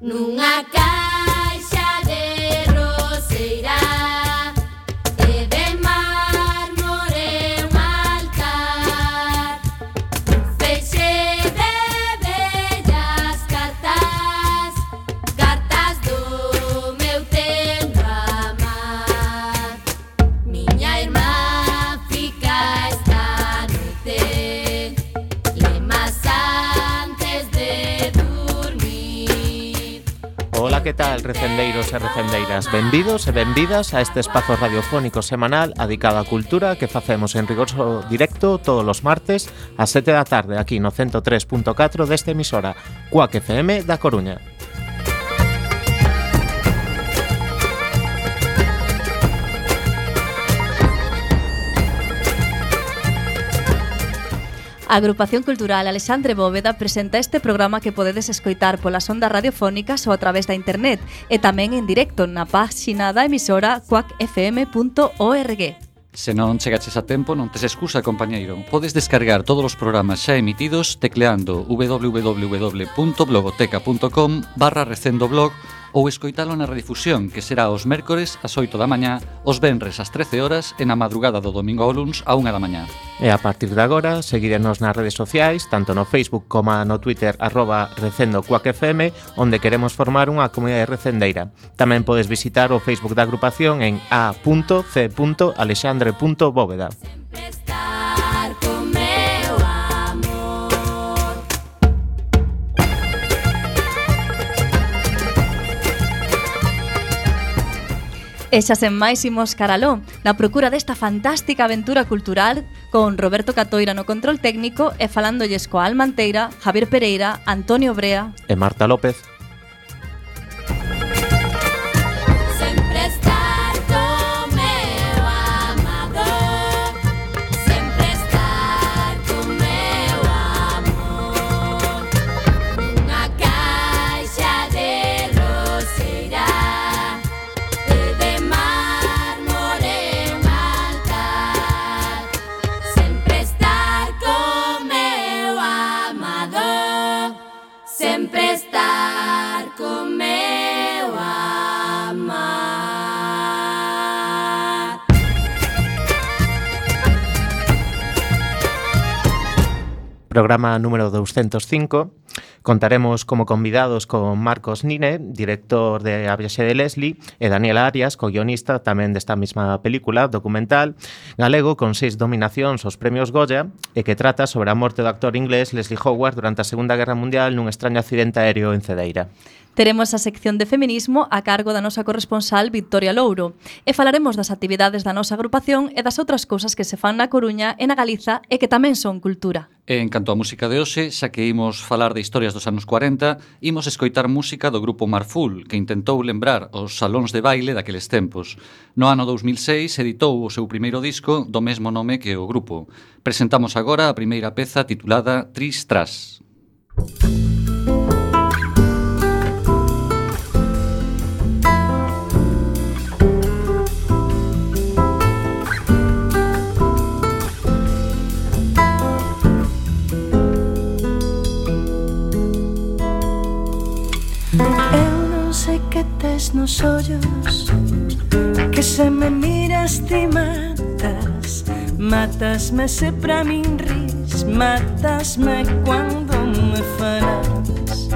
nunca Benvidos e benvidas a este espazo radiofónico semanal adicado á cultura que facemos en rigoroso directo todos os martes ás 7 da tarde aquí no 103.4 desta emisora Cuac FM da Coruña. A Agrupación Cultural Alexandre Bóveda presenta este programa que podedes escoitar polas ondas radiofónicas ou a través da internet e tamén en directo na páxina da emisora cuacfm.org. Se non chegaches a tempo, non tes excusa, compañeiro. Podes descargar todos os programas xa emitidos tecleando www.blogoteca.com barra recendo blog ou escoitalo na redifusión que será os mércores ás 8 da mañá, os venres ás 13 horas e na madrugada do domingo ao luns a 1 da mañá. E a partir de agora, seguirenos nas redes sociais, tanto no Facebook como no Twitter, arroba recendocuacfm, onde queremos formar unha comunidade recendeira. Tamén podes visitar o Facebook da agrupación en a.c.alexandre.bóveda. Pescar. E xa sen máis imos caraló na procura desta fantástica aventura cultural con Roberto Catoira no control técnico e falándolles coa Almanteira, Javier Pereira, Antonio Brea e Marta López. programa número 205. Contaremos como convidados con Marcos Nine, director de A Viaxe de Leslie, e Daniel Arias, co-guionista tamén desta mesma película documental galego con seis dominacións aos premios Goya e que trata sobre a morte do actor inglés Leslie Howard durante a Segunda Guerra Mundial nun extraño accidente aéreo en Cedeira. Teremos a sección de feminismo a cargo da nosa corresponsal Victoria Louro e falaremos das actividades da nosa agrupación e das outras cousas que se fan na Coruña e na Galiza e que tamén son cultura. En canto á música de hoxe, xa que imos falar de historias dos anos 40, imos escoitar música do grupo Marful, que intentou lembrar os salóns de baile daqueles tempos. No ano 2006 editou o seu primeiro disco do mesmo nome que o grupo. Presentamos agora a primeira peza titulada Tris Tras. Thank. Ollos Que se me miras ti matas. Matasme se pra min ris Matasme cuando me falas.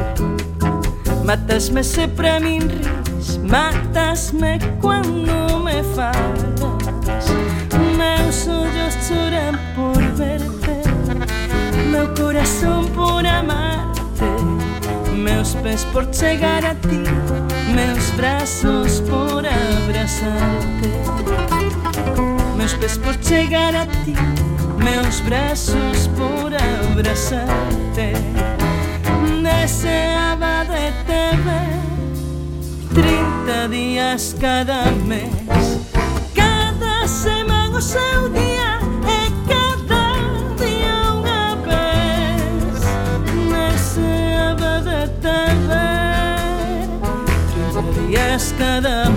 Matasme se pra min ris Matasme cuando me falas. Meus ollos choran por verte Meu corazón por amarte. Meus pés por chegar a ti meus braços por abraçar-te, meus pés por chegar a ti, meus braços por abraçar-te. Deseaba de te ver 30 dias cada mês, cada semana o seu dia. Cada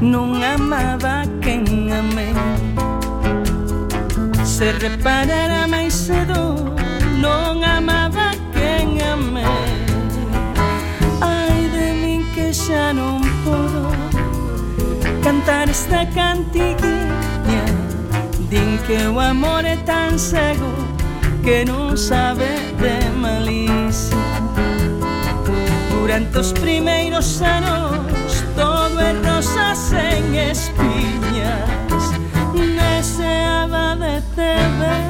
non amaba quen amei Se reparara máis cedo non amaba quen amei Ai de min que xa non podo cantar esta cantiguinha Din que o amor é tan cego que non sabe de malicia. Durante os primeiros anos de rosas en espiñas. Deseaba de te ver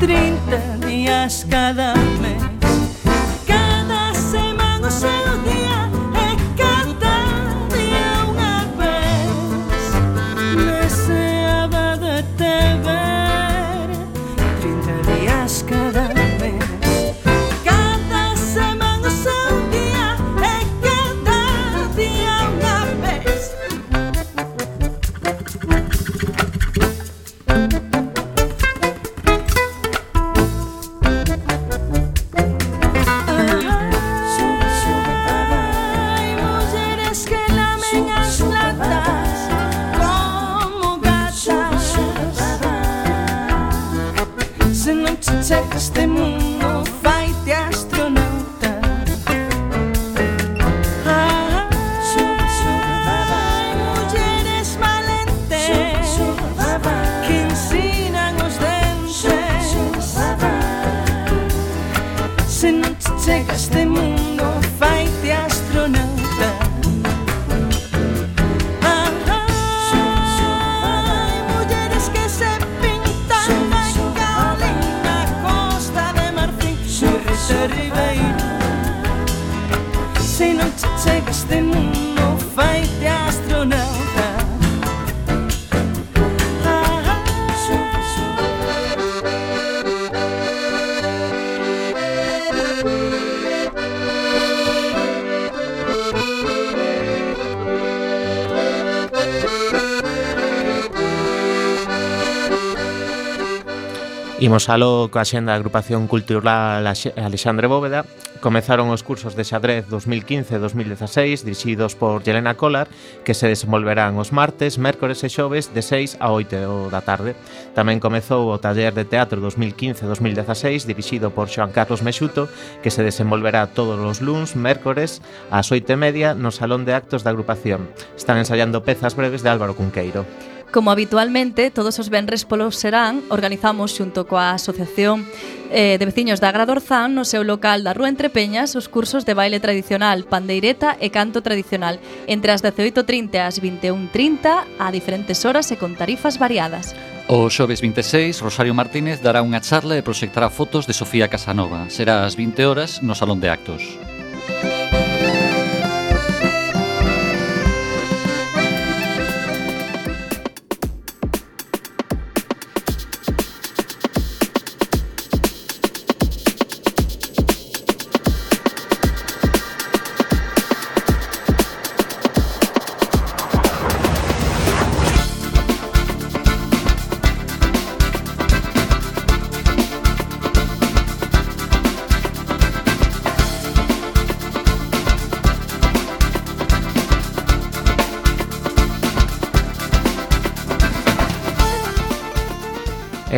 30 días cada mes. Cada semana se los día Imos alo coa xenda da agrupación cultural Alexandre Bóveda. Comezaron os cursos de xadrez 2015-2016 dirixidos por Yelena Collar que se desenvolverán os martes, mércores e xoves de 6 a 8 da tarde. Tamén comezou o taller de teatro 2015-2016 dirixido por Xoan Carlos Mexuto que se desenvolverá todos os luns, mércores ás 8 e media no Salón de Actos da agrupación. Están ensayando pezas breves de Álvaro Cunqueiro. Como habitualmente, todos os venres polo serán, organizamos xunto coa Asociación eh, de Veciños da Agradorzán no seu local da Rúa Entre Peñas os cursos de baile tradicional, pandeireta e canto tradicional entre as 18.30 ás 21.30 a diferentes horas e con tarifas variadas. O xoves 26, Rosario Martínez dará unha charla e proxectará fotos de Sofía Casanova. Será ás 20 horas no Salón de Actos.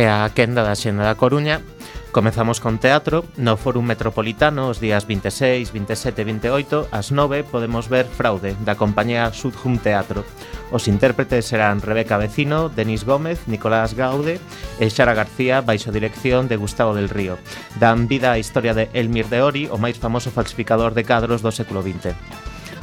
e a quenda da Xenda da Coruña. Comezamos con teatro no Fórum Metropolitano os días 26, 27 e 28 ás 9 podemos ver Fraude da compañía Sudhum Teatro. Os intérpretes serán Rebeca Vecino, Denis Gómez, Nicolás Gaude e Xara García baixo dirección de Gustavo del Río. Dan vida á historia de Elmir de Ori, o máis famoso falsificador de cadros do século XX.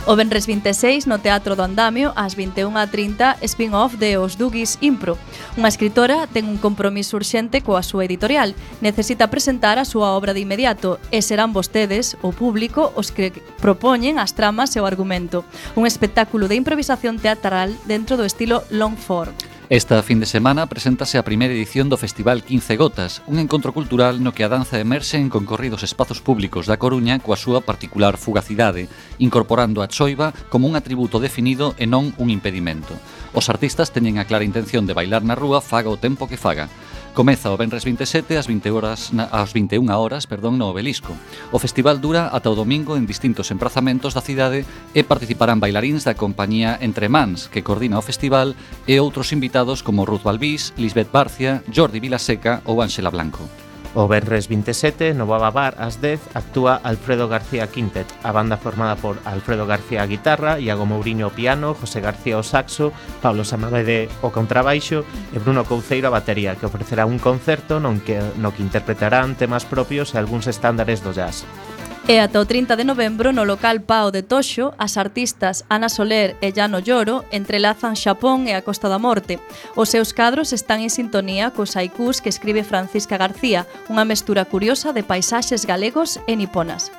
O Benres 26 no Teatro do Andamio ás 21:30 spin-off de Os Dugis Impro. Unha escritora ten un compromiso urxente coa súa editorial. Necesita presentar a súa obra de inmediato e serán vostedes, o público, os que propoñen as tramas e o argumento. Un espectáculo de improvisación teatral dentro do estilo long form. Esta fin de semana preséntase a primeira edición do Festival 15 Gotas, un encontro cultural no que a danza emerxe en concorridos espazos públicos da Coruña coa súa particular fugacidade, incorporando a choiva como un atributo definido e non un impedimento. Os artistas teñen a clara intención de bailar na rúa faga o tempo que faga. Comeza o Benres 27 ás 20 horas na, 21 horas, perdón, no Obelisco. O festival dura ata o domingo en distintos emprazamentos da cidade e participarán bailaríns da compañía Entre Mans, que coordina o festival, e outros invitados como Ruth Balbís, Lisbeth Barcia, Jordi Vilaseca ou Ángela Blanco. O Benres 27, no Baba Bar, ás 10, actúa Alfredo García Quintet, a banda formada por Alfredo García a guitarra, Iago Mourinho ao piano, José García ao saxo, Pablo Samabede ao contrabaixo e Bruno Couceiro a batería, que ofrecerá un concerto non que, no que interpretarán temas propios e algúns estándares do jazz. E ata o 30 de novembro no local Pao de Toxo, as artistas Ana Soler e Llano Lloro entrelazan Xapón e a Costa da Morte. Os seus cadros están en sintonía cos haikus que escribe Francisca García, unha mestura curiosa de paisaxes galegos e niponas.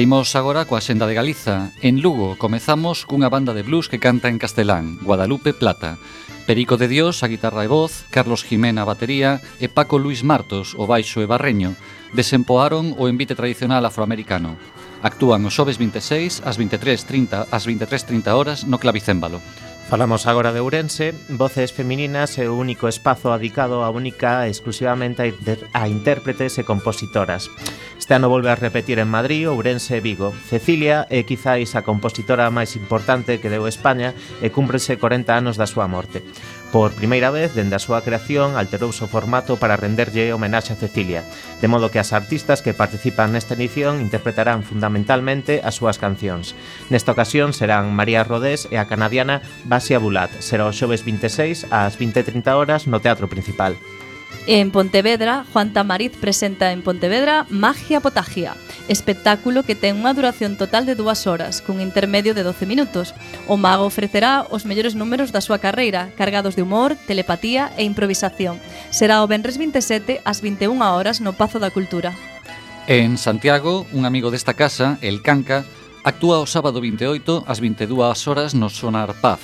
Imos agora coa senda de Galiza. En Lugo comezamos cunha banda de blues que canta en castelán, Guadalupe Plata. Perico de Dios, a guitarra e voz, Carlos Jimena, a batería e Paco Luis Martos, o baixo e barreño, desempoaron o envite tradicional afroamericano. Actúan os xoves 26 ás 23.30 ás 23.30 horas no Clavicémbalo. Falamos agora de Ourense, Voces Femininas é o único espazo adicado a única e exclusivamente a, inter a intérpretes e compositoras. Este ano volve a repetir en Madrid, Ourense e Vigo. Cecilia é quizáis a compositora máis importante que deu España e cúmprese 40 anos da súa morte. Por primeira vez, dende a súa creación, alterouse o formato para renderlle homenaxe a Cecilia, de modo que as artistas que participan nesta edición interpretarán fundamentalmente as súas cancións. Nesta ocasión serán María Rodés e a canadiana Basia Bulat. Será o xoves 26 ás 20.30 horas no Teatro Principal. En Pontevedra, Juan Tamariz presenta en Pontevedra Magia Potagia, espectáculo que ten unha duración total de dúas horas, cun intermedio de 12 minutos. O mago ofrecerá os mellores números da súa carreira, cargados de humor, telepatía e improvisación. Será o Benres 27 ás 21 horas no Pazo da Cultura. En Santiago, un amigo desta casa, el Canca, actúa o sábado 28 ás 22 horas no Sonar Paz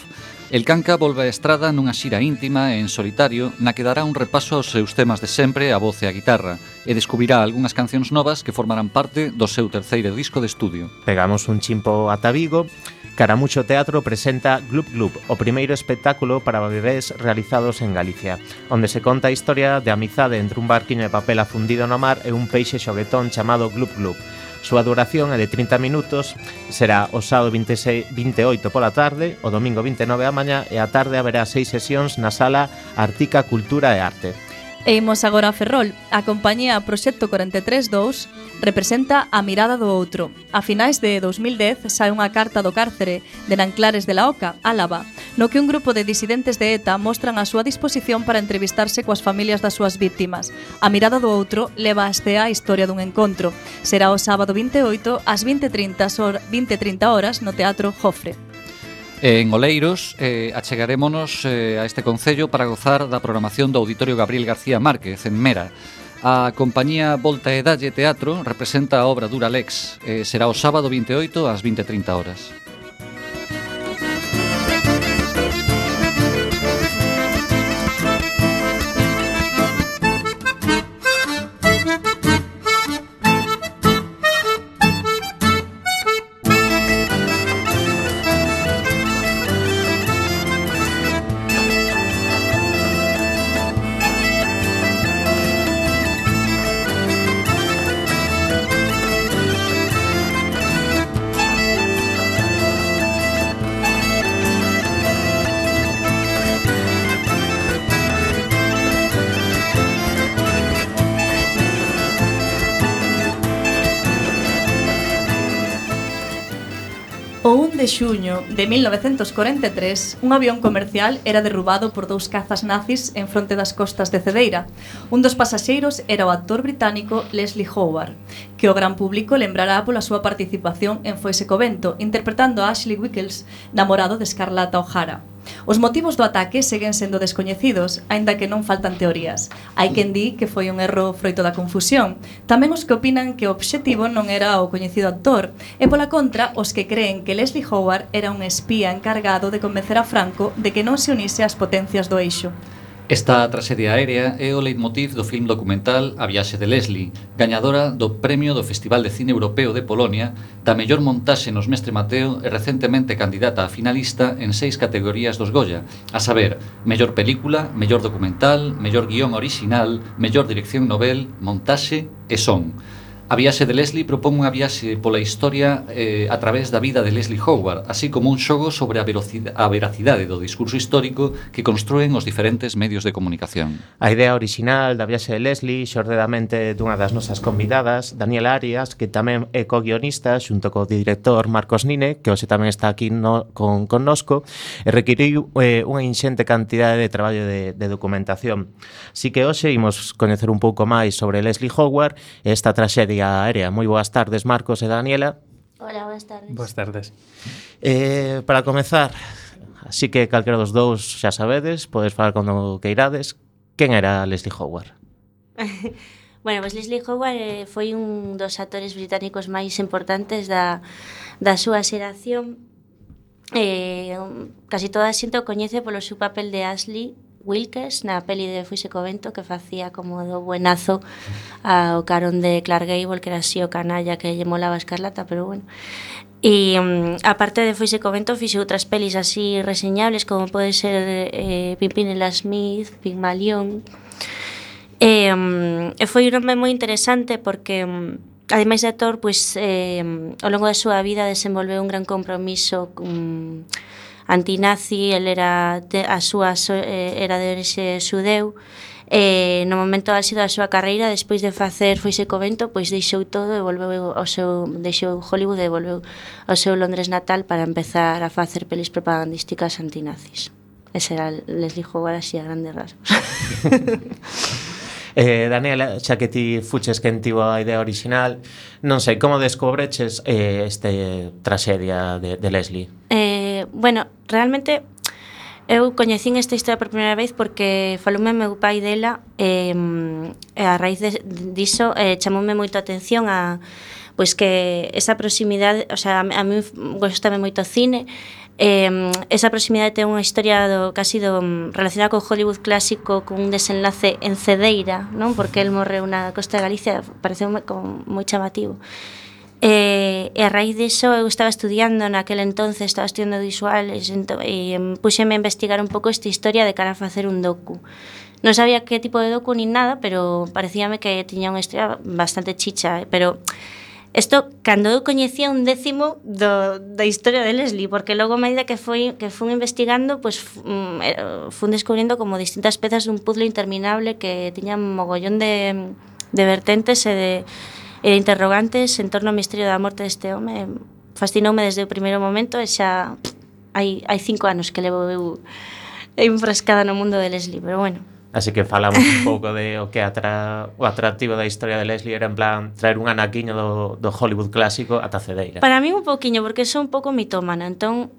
El Canca volve a estrada nunha xira íntima e en solitario na que dará un repaso aos seus temas de sempre a voz e a guitarra e descubrirá algunhas cancións novas que formarán parte do seu terceiro disco de estudio. Pegamos un chimpo ata Vigo Caramucho Teatro presenta Gloop Gloop, o primeiro espectáculo para bebés realizados en Galicia, onde se conta a historia de amizade entre un barquiño de papel afundido no mar e un peixe xoguetón chamado Gloop Gloop Súa duración é de 30 minutos, será o sábado 26, 28 pola tarde, o domingo 29 a mañá e a tarde haberá seis sesións na sala Artica Cultura e Arte. E imos agora a Ferrol. A compañía Proxecto 432 representa a mirada do outro. A finais de 2010 sai unha carta do cárcere de Nanclares de la Oca, Álava, no que un grupo de disidentes de ETA mostran a súa disposición para entrevistarse coas familias das súas víctimas. A mirada do outro leva a a historia dun encontro. Será o sábado 28 ás 20.30 20 horas no Teatro Jofre. En Oleiros eh, achegarémonos eh, a este concello para gozar da programación do Auditorio Gabriel García Márquez en Mera A compañía Volta e Dalle Teatro representa a obra Dura Lex. Eh, será o sábado 28 ás 20.30 horas. de xuño de 1943, un avión comercial era derrubado por dous cazas nazis en fronte das costas de Cedeira. Un dos pasaxeiros era o actor británico Leslie Howard, que o gran público lembrará pola súa participación en Foise Covento, interpretando a Ashley Wickles, namorado de Escarlata O'Hara. Os motivos do ataque seguen sendo descoñecidos, aínda que non faltan teorías. Hai quen di que foi un erro froito da confusión. Tamén os que opinan que o obxectivo non era o coñecido actor, e pola contra, os que creen que Leslie Howard era un espía encargado de convencer a Franco de que non se unise ás potencias do eixo. Esta traxedia aérea é o leitmotiv do film documental A viaxe de Leslie, gañadora do Premio do Festival de Cine Europeo de Polonia, da mellor montaxe nos Mestre Mateo e recentemente candidata a finalista en seis categorías dos Goya, a saber, mellor película, mellor documental, mellor guión original, mellor dirección novel, montaxe e son. A viaxe de Leslie propón unha viaxe pola historia eh, a través da vida de Leslie Howard, así como un xogo sobre a, a veracidade do discurso histórico que construen os diferentes medios de comunicación. A idea orixinal da viaxe de Leslie xorde da mente dunha das nosas convidadas, Daniela Arias, que tamén é co-guionista xunto co director Marcos Nine, que hoxe tamén está aquí no, con, connosco, e requiriu eh, unha inxente cantidade de traballo de, de documentación. Así que hoxe imos coñecer un pouco máis sobre Leslie Howard e esta traxedia Guardia Aérea. Moi boas tardes, Marcos e Daniela. Hola, boas tardes. Boas tardes. Eh, para comezar, así que calquera dos dous xa sabedes, podes falar cando queirades. Quen era Leslie Howard? bueno, pues Leslie Howard eh, foi un dos actores británicos máis importantes da, da súa xeración. Eh, casi toda a xente o coñece polo seu papel de Ashley Wilkes na peli de Fuise Covento que facía como do buenazo ao carón de Clark Gable que era así o canalla que lle molaba a escarlata pero bueno. E um, aparte de Fuise Covento fixe outras pelis así reseñables como pode ser eh, Pimpinela Smith, Pigmalión e, um, e foi un nome moi interesante porque um, ademais de actor, pois, eh, ao longo da súa vida desenvolveu un gran compromiso um, antinazi, el era de, a súa eh, era de orixe xudeu, e no momento álxido da súa carreira despois de facer Foise Covento pois deixou todo e volveu ao seu deixou Hollywood e volveu ao seu Londres natal para empezar a facer pelis propagandísticas antinazis. Ese era Leslie Howard así a grandes rasgos. Eh, Daniela, xa que ti fuches que tivo a idea original, non sei, como descobreches eh, este traxedia de, de Leslie? Eh, bueno, realmente Eu coñecín esta historia por primeira vez porque faloume meu pai dela e, e a raíz de, diso eh, chamoume moito a atención a pois que esa proximidade, o sea, a, a mí gostame moito o cine Eh, esa proximidade ten unha historia do, casi do, mm, relacionada con Hollywood clásico con un desenlace en Cedeira non? Porque el morreu na costa de Galicia pareceu como moi chamativo. Eh, e a raíz disso eu estaba estudiando naquel entonces estaba estudiando visuales ento, e puxeme a investigar un pouco esta historia de cara a facer un docu. Non sabía que tipo de docu nin nada pero parecíame que tiña unha historia bastante chicha eh, pero Isto, cando eu coñecía un décimo do, da historia de Leslie, porque logo a medida que foi que fun investigando, pois pues, mm, eh, fun descubrindo como distintas pezas dun puzzle interminable que tiñan mogollón de, de vertentes e de, e de interrogantes en torno ao misterio da morte deste home. Fascinoume desde o primeiro momento e xa hai, hai cinco anos que levo eu enfrascada no mundo de Leslie, pero bueno. Así que falamos un pouco de o que atra, o atractivo da historia de Leslie era en plan traer un anaquiño do, do Hollywood clásico ata Cedeira. Para mí un pouquiño, porque sou un pouco mitómana, entón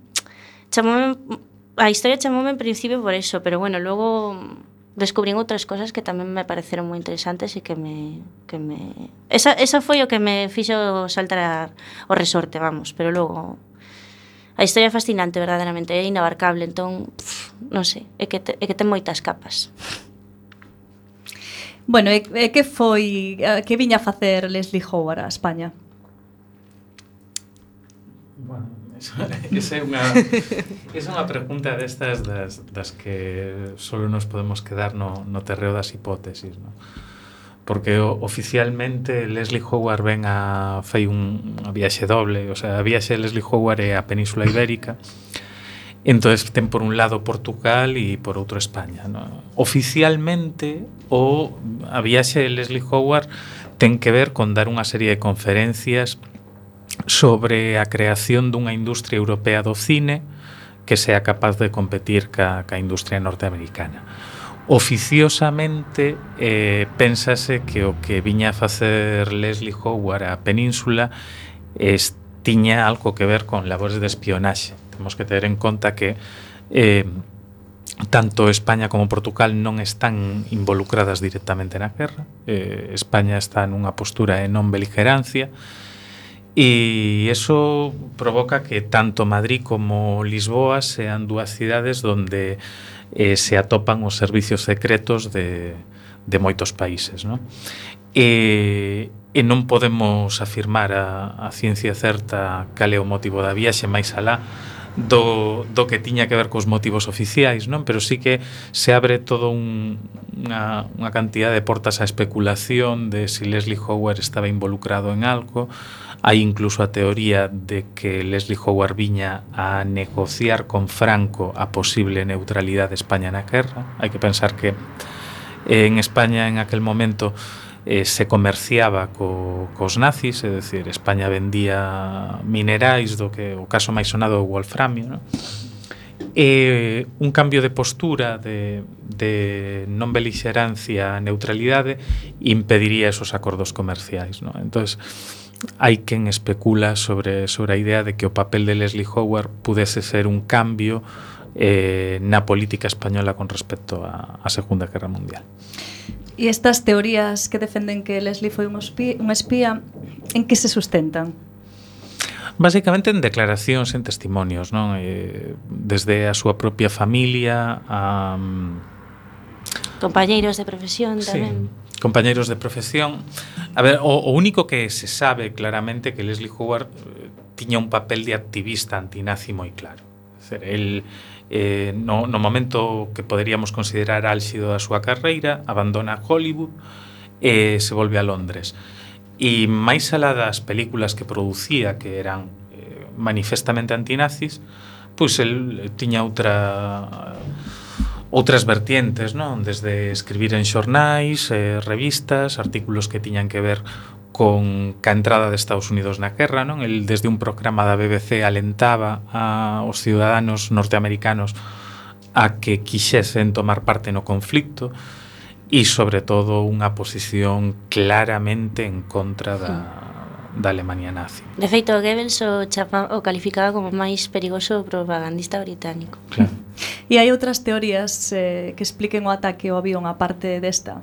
chamome, a historia chamoume en principio por eso, pero bueno, logo descubrín outras cosas que tamén me pareceron moi interesantes e que me que me esa esa foi o que me fixo saltar o resorte, vamos, pero logo a historia é fascinante verdadeiramente, é inabarcable, entón, pff, non sei, é que te, é que ten moitas capas. Bueno, e, e que foi que viña a facer Leslie Howard a España? Bueno, esa é unha esa é unha pregunta destas das, das que só nos podemos quedar no, no terreo das hipótesis, non? porque oficialmente Leslie Howard ven a fai un, unha viaxe doble, o sea, a viaxe de Leslie Howard é a Península Ibérica, Entonces ten por un lado Portugal e por outro España. ¿no? Oficialmente o a viaxe de Leslie Howard ten que ver con dar unha serie de conferencias sobre a creación dunha industria europea do cine que sea capaz de competir ca, ca industria norteamericana. Oficiosamente eh, pensase que o que viña a facer Leslie Howard á península es, tiña algo que ver con labores de espionaxe temos que ter en conta que eh, tanto España como Portugal non están involucradas directamente na guerra. Eh, España está nunha postura de non beligerancia e eso provoca que tanto Madrid como Lisboa sean dúas cidades donde eh, se atopan os servicios secretos de, de moitos países. Non? E, e non podemos afirmar a, a ciencia certa cal é o motivo da viaxe máis alá do, do que tiña que ver cos motivos oficiais, non? Pero sí que se abre todo un, unha, unha cantidad de portas á especulación de si Leslie Howard estaba involucrado en algo. Hai incluso a teoría de que Leslie Howard viña a negociar con Franco a posible neutralidade de España na guerra. Hai que pensar que eh, en España en aquel momento eh, se comerciaba co, cos nazis, é dicir, España vendía minerais do que o caso máis sonado é o wolframio, non? E un cambio de postura de, de non belixerancia a neutralidade impediría esos acordos comerciais. Non? Entón, hai quen especula sobre, sobre a idea de que o papel de Leslie Howard pudese ser un cambio eh, na política española con respecto á, á Segunda Guerra Mundial. E estas teorías que defenden que Leslie foi un espía, un espía en que se sustentan? Básicamente en declaracións, en testimonios, non? Eh, desde a súa propia familia a mm, compañeiros de profesión tamén. Sí compañeiros de profesión. A ver, o, o único que se sabe claramente que Leslie Howard eh, tiña un papel de activista antinazi moi claro. Ser, el eh, no, no momento que poderíamos considerar álxido da súa carreira, abandona Hollywood e eh, se volve a Londres. E máis alá das películas que producía que eran eh, manifestamente antinazis, pois el tiña outra outras vertientes, non? Desde escribir en xornais, eh, revistas, artículos que tiñan que ver con ca entrada de Estados Unidos na guerra, non? El desde un programa da BBC alentaba a os ciudadanos norteamericanos a que quixesen tomar parte no conflicto e sobre todo unha posición claramente en contra da da Alemania nazi. De feito, Goebbels o, chapa, o calificaba como máis perigoso propagandista británico. Claro. E hai outras teorías eh, que expliquen o ataque ao avión aparte desta?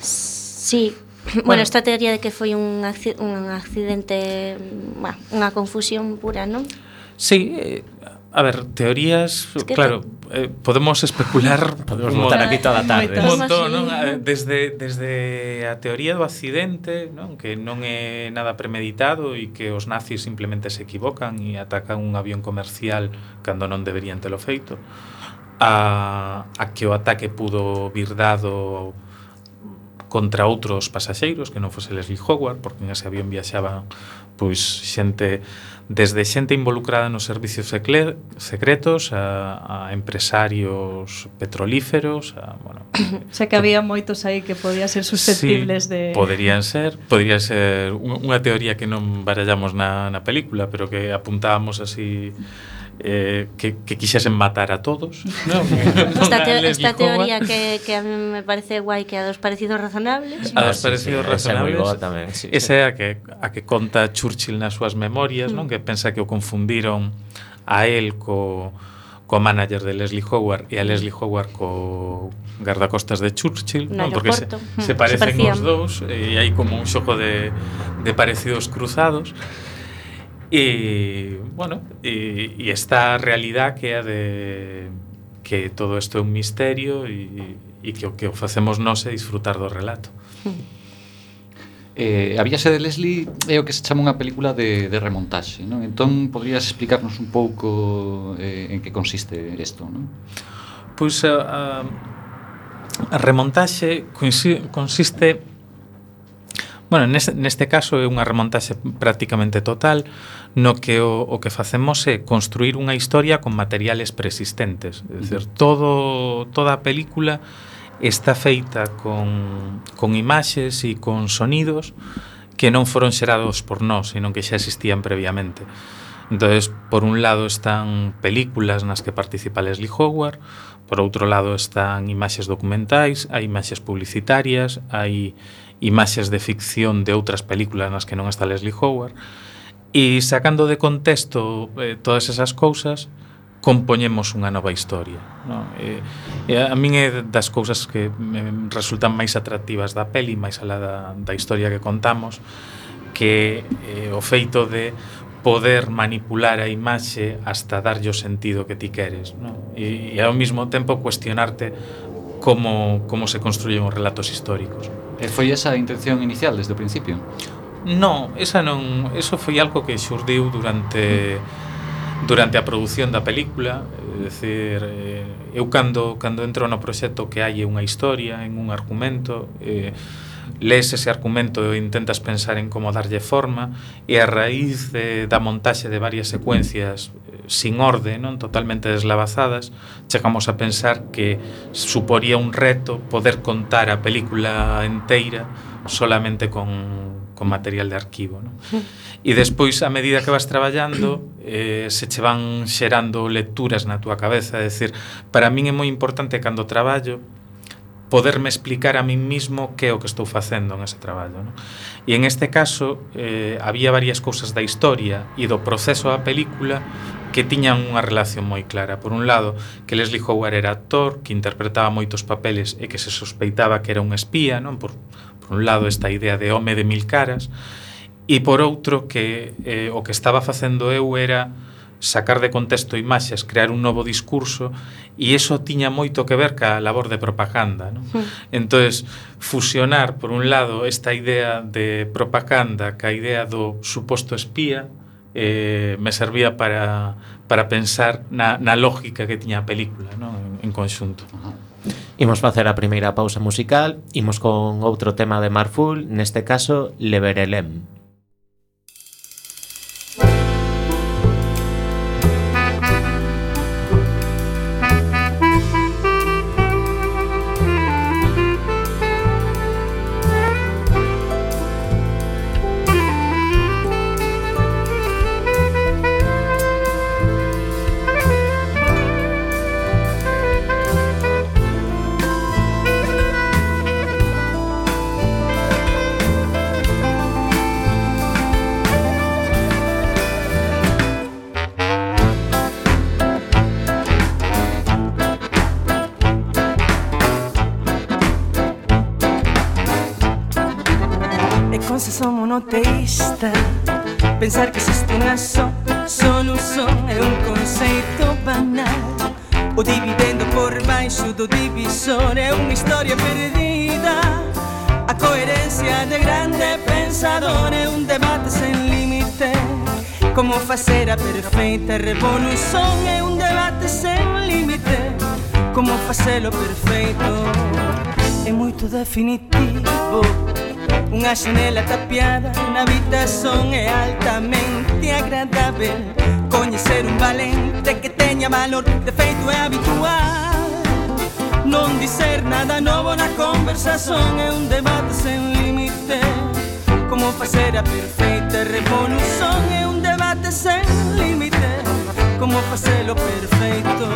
Sí, Bueno, bueno, esta teoría de que foi un, acci un accidente, bueno, unha confusión pura, non? Sí, eh, a ver, teorías, es que claro, te... eh, podemos especular, podemos montar aquí toda a tarde. Un montón, non? Desde, desde a teoría do accidente, non? que non é nada premeditado e que os nazis simplemente se equivocan e atacan un avión comercial cando non deberían telo feito a, a que o ataque pudo vir dado contra outros pasaxeiros que non fose Leslie Howard, porque nese avión viaxaba pois xente desde xente involucrada nos servicios secretos a, a empresarios petrolíferos a, bueno, xa que había moitos aí que podían ser susceptibles sí, de poderían ser podría ser unha teoría que non barallamos na, na película pero que apuntábamos así eh, que, que quixesen matar a todos. no, esta, te, esta teoría que, que a mí me parece guai que a dos parecidos razonables. A dos parecidos sí, razonables. Esa é tamén, sí. Esa é a que, a que conta Churchill nas súas memorias, mm. non que pensa que o confundiron a él co, co manager de Leslie Howard e a Leslie Howard co guardacostas de Churchill, no non? porque se, se parecen se os dous e hai como un xoco de, de parecidos cruzados. E, bueno, e, e esta realidade que é de que todo isto é un misterio e, e que o que o facemos nós é disfrutar do relato. Eh, a Viaxe de Leslie é o que se chama unha película de, de remontaxe, non? Entón, podrías explicarnos un pouco eh, en que consiste isto, non? Pois a, a, a remontaxe consiste Bueno, neste, neste caso é unha remontaxe prácticamente total no que o, o que facemos é construir unha historia con materiales preexistentes. É dicir, todo, toda a película está feita con, con imaxes e con sonidos que non foron xerados por nós, senón que xa existían previamente. Entonces, por un lado están películas nas que participa Leslie Howard, por outro lado están imaxes documentais, hai imaxes publicitarias, hai imaxes de ficción de outras películas nas que non está Leslie Howard e sacando de contexto eh, todas esas cousas compoñemos unha nova historia no? e, e a min é das cousas que me resultan máis atractivas da peli máis alá da, da historia que contamos que eh, o feito de poder manipular a imaxe hasta darlle o sentido que ti queres no? e, e ao mesmo tempo cuestionarte como, como se construyen os relatos históricos. E foi esa a intención inicial desde o principio? Non, esa non, eso foi algo que xurdiu durante durante a produción da película, é dicir, eh, eu cando cando entro no proxecto que hai unha historia, en un argumento, eh, lees ese argumento e intentas pensar en como darlle forma e a raíz de, da montaxe de varias secuencias eh, sin orde, non totalmente deslavazadas, chegamos a pensar que suporía un reto poder contar a película enteira solamente con, con material de arquivo. Non? E despois, a medida que vas traballando, eh, se che van xerando lecturas na túa cabeza. É decir, para min é moi importante cando traballo poderme explicar a min mismo que é o que estou facendo en ese traballo. Non? E en este caso eh, había varias cousas da historia e do proceso da película que tiñan unha relación moi clara. Por un lado, que Leslie Howard era actor, que interpretaba moitos papeles e que se sospeitaba que era un espía, non? Por, por un lado, esta idea de home de mil caras, e por outro, que eh, o que estaba facendo eu era sacar de contexto imaxes, crear un novo discurso e iso tiña moito que ver ca labor de propaganda. Non? Mm. Entonces, fusionar, por un lado, esta idea de propaganda ca idea do suposto espía, eh, me servía para, para pensar na, na lógica que tiña a película non? en, en conxunto. Imos facer a primeira pausa musical, imos con outro tema de Marful, neste caso Leverelem. pensar que existe unha só solución é un conceito banal. O dividendo por baixo do divisor é unha historia perdida. A coherencia de grande pensador é un debate sen límite. Como facer a perfeita revolución é un debate sen límite. Como facelo perfeito é moito definitivo. Unha xanela tapiada na habitación é altamente agradável Coñecer un valente que teña valor de feito é habitual. Non dizer nada novo na conversación é un debate sen límite. Como facer a perfeita revolución é un debate sen límite. Como facelo perfeito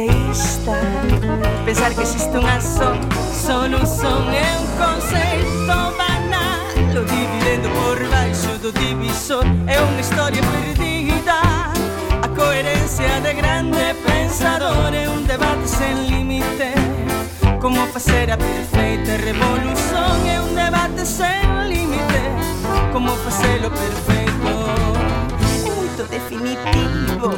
ateísta Pensar que existe unha son Son un son é un conceito banal. O dividendo por baixo do divisor É unha historia perdida A coherencia de grande pensador É un debate sen límite. Como facer a perfeita revolución É un debate sen límite. Como facelo perfeito É moito definitivo.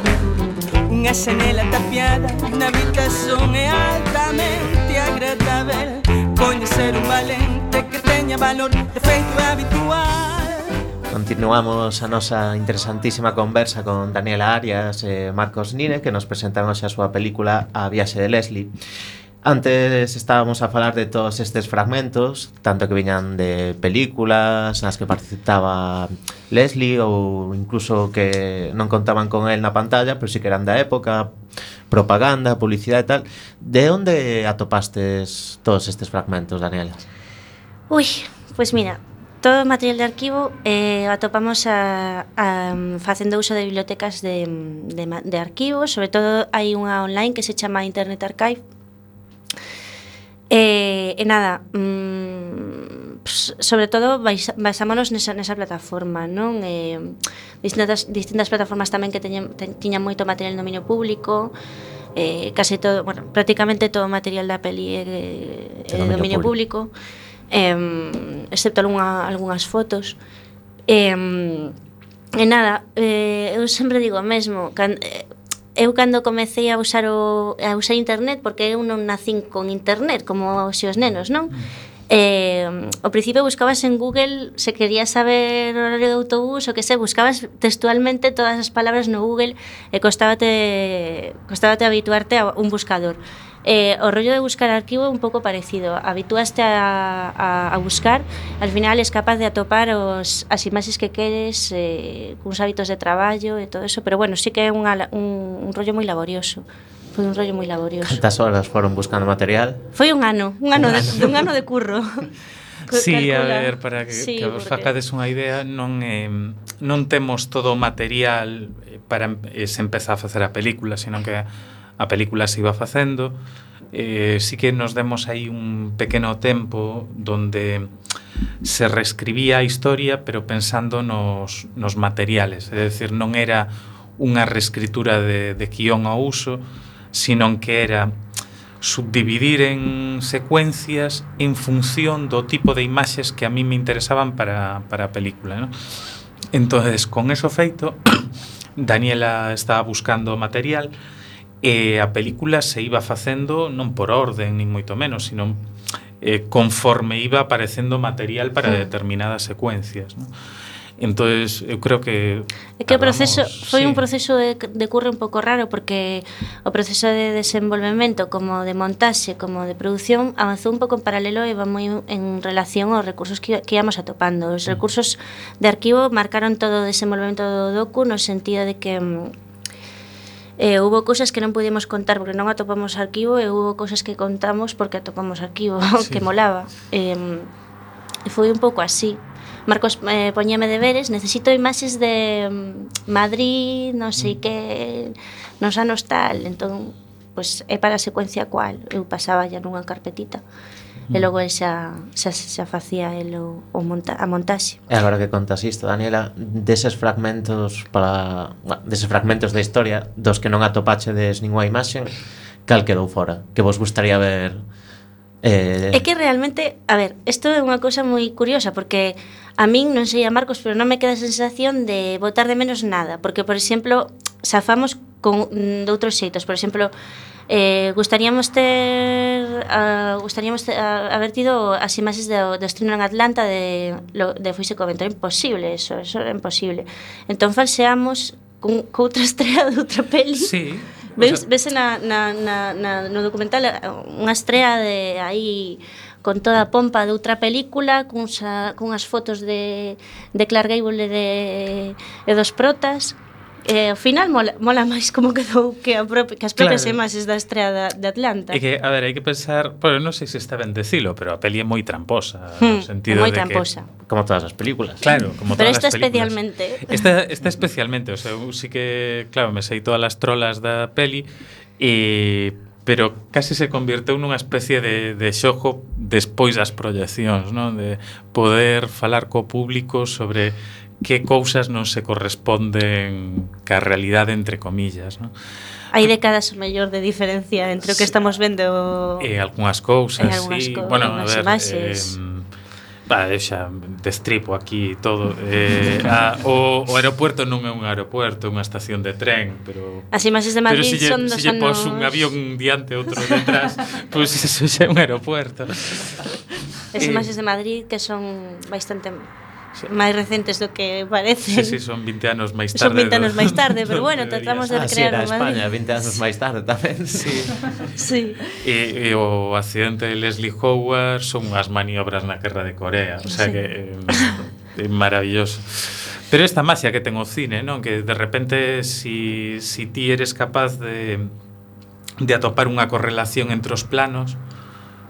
Unha xanela tapiada na habitación é altamente agradável Coñecer un valente que teña valor de feito habitual. Continuamos a nosa interesantísima conversa con Daniela Arias e Marcos Nine que nos presentaron hoxe a súa película A viaxe de Leslie. Antes estábamos a falar de todos estes fragmentos, tanto que viñan de películas nas que participaba Leslie ou incluso que non contaban con el na pantalla, pero si sí que eran da época, propaganda, publicidade e tal. De onde atopastes todos estes fragmentos, Daniela? Ui, pois pues mira, todo o material de arquivo eh, atopamos a, a, facendo uso de bibliotecas de, de, de arquivo, sobre todo hai unha online que se chama Internet Archive, E, e nada, mm, sobre todo basámonos nesa, nesa plataforma, non? E, distintas, distintas plataformas tamén que teñen, te, tiñan moito material no dominio público, eh, case todo, bueno, prácticamente todo o material da peli é, é de dominio público, público eh, excepto algunha, algunhas fotos. Eh, e nada, eh, eu sempre digo o mesmo, can, eh, eu cando comecei a usar o a usar internet porque eu non nacín con internet como os seus nenos, non? Mm. Eh, ao principio buscabas en Google se querías saber o horario de autobús o que se, buscabas textualmente todas as palabras no Google e costábate costábate habituarte a un buscador eh, o rollo de buscar arquivo é un pouco parecido. Habitúaste a, a, a buscar, al final es capaz de atopar os, as imaxes que queres, eh, cuns hábitos de traballo e todo eso, pero bueno, sí que é unha, un, un rollo moi laborioso. Foi un rollo moi laborioso. Cantas horas foron buscando material? Foi un ano, un ano, un ano. De, un ano de curro. Sí, calcula. a ver, para que, sí, que vos porque... facades unha idea, non eh, non temos todo o material eh, para eh, se empezar a facer a película, sino que a película se iba facendo, eh, sí que nos demos aí un pequeno tempo donde se reescribía a historia pero pensando nos, nos materiales, é dicir, non era unha reescritura de, de guión ao uso, sino que era subdividir en secuencias en función do tipo de imaxes que a mí me interesaban para, para a película. ¿no? Entonces, con eso feito, Daniela estaba buscando material, material, e a película se iba facendo non por orden, nin moito menos, sino eh, conforme iba aparecendo material para sí. determinadas secuencias. ¿no? entonces eu creo que É que o proceso foi sí. un proceso de, de curre un pouco raro porque o proceso de desenvolvemento como de montaxe, como de produción avanzou un pouco en paralelo e va moi en relación aos recursos que, que íbamos atopando. Os mm. recursos de arquivo marcaron todo o desenvolvemento do docu no sentido de que mm, eh, hubo cousas que non pudimos contar porque non atopamos arquivo e hubo cousas que contamos porque atopamos arquivo, sí. que molaba. Eh, e foi un pouco así. Marcos eh, poñeme deberes, necesito imaxes de mm, Madrid, non sei mm. que, nos anos tal, entón, pois pues, é para a secuencia cual, eu pasaba ya nunha carpetita e logo mm. xa, xa, xa facía el o, o monta, a montaxe. E agora que contas isto, Daniela, deses fragmentos para bueno, deses fragmentos da historia dos que non atopachedes ninguna imaxe, cal quedou fora? Que vos gustaría ver Eh... É que realmente, a ver, isto é unha cousa moi curiosa porque a min non sei a Marcos, pero non me queda a sensación de votar de menos nada, porque por exemplo, safamos con mm, doutros xeitos, por exemplo, Eh, gustaríamos ter uh, gustaríamos ter, uh, haber tido as imaxes do, do estreno en Atlanta de, lo, de Fuise Covento, é imposible eso, eso é imposible. Entón falseamos con, outra estrela de outra peli. Sí, ves, o sea... na, na, na, na, no documental unha estrela de aí con toda a pompa de outra película cunsa, cunhas fotos de, de Clark Gable e de, e dos protas. E ao final mola, mola máis como quedou que, a propia, que as propias claro. imaxes da estrela de Atlanta. E que, a ver, hai que pensar, bueno, non sei se está ben decilo, pero a peli é moi tramposa, hmm, no sentido moi de tramposa. que como todas as películas. Claro, como pero todas esta as películas. especialmente. Esta, esta especialmente, o sea, eu sí que, claro, me sei todas as trolas da peli e pero casi se convirteu nunha especie de, de xojo despois das proyeccións, non? De poder falar co público sobre que cousas non se corresponden ca realidade entre comillas, non? Hai décadas o mellor de diferencia entre o que estamos vendo e algunhas cousas, e algunhas sí. Co bueno, a ver, imaxes. eh, Va, eu xa destripo aquí todo eh, a, o, o aeropuerto non é un aeropuerto, é unha estación de tren pero, As imaxes de Madrid pero lle, son dos se anos... pos un avión diante, outro detrás pois pues, eso xa é un aeropuerto As eh, imaxes de Madrid que son bastante máis recentes do que parece. Sí, sí, son 20 anos máis tarde. Son 20 anos máis tarde, pero bueno, tratamos de ah, crear sí, España, 20 anos máis tarde tamén. Sí. sí. E, e o accidente de Leslie Howard son as maniobras na guerra de Corea, o sea sí. que eh, é, é maravilloso. Pero esta magia que ten o cine, non? Que de repente si, si ti eres capaz de de atopar unha correlación entre os planos,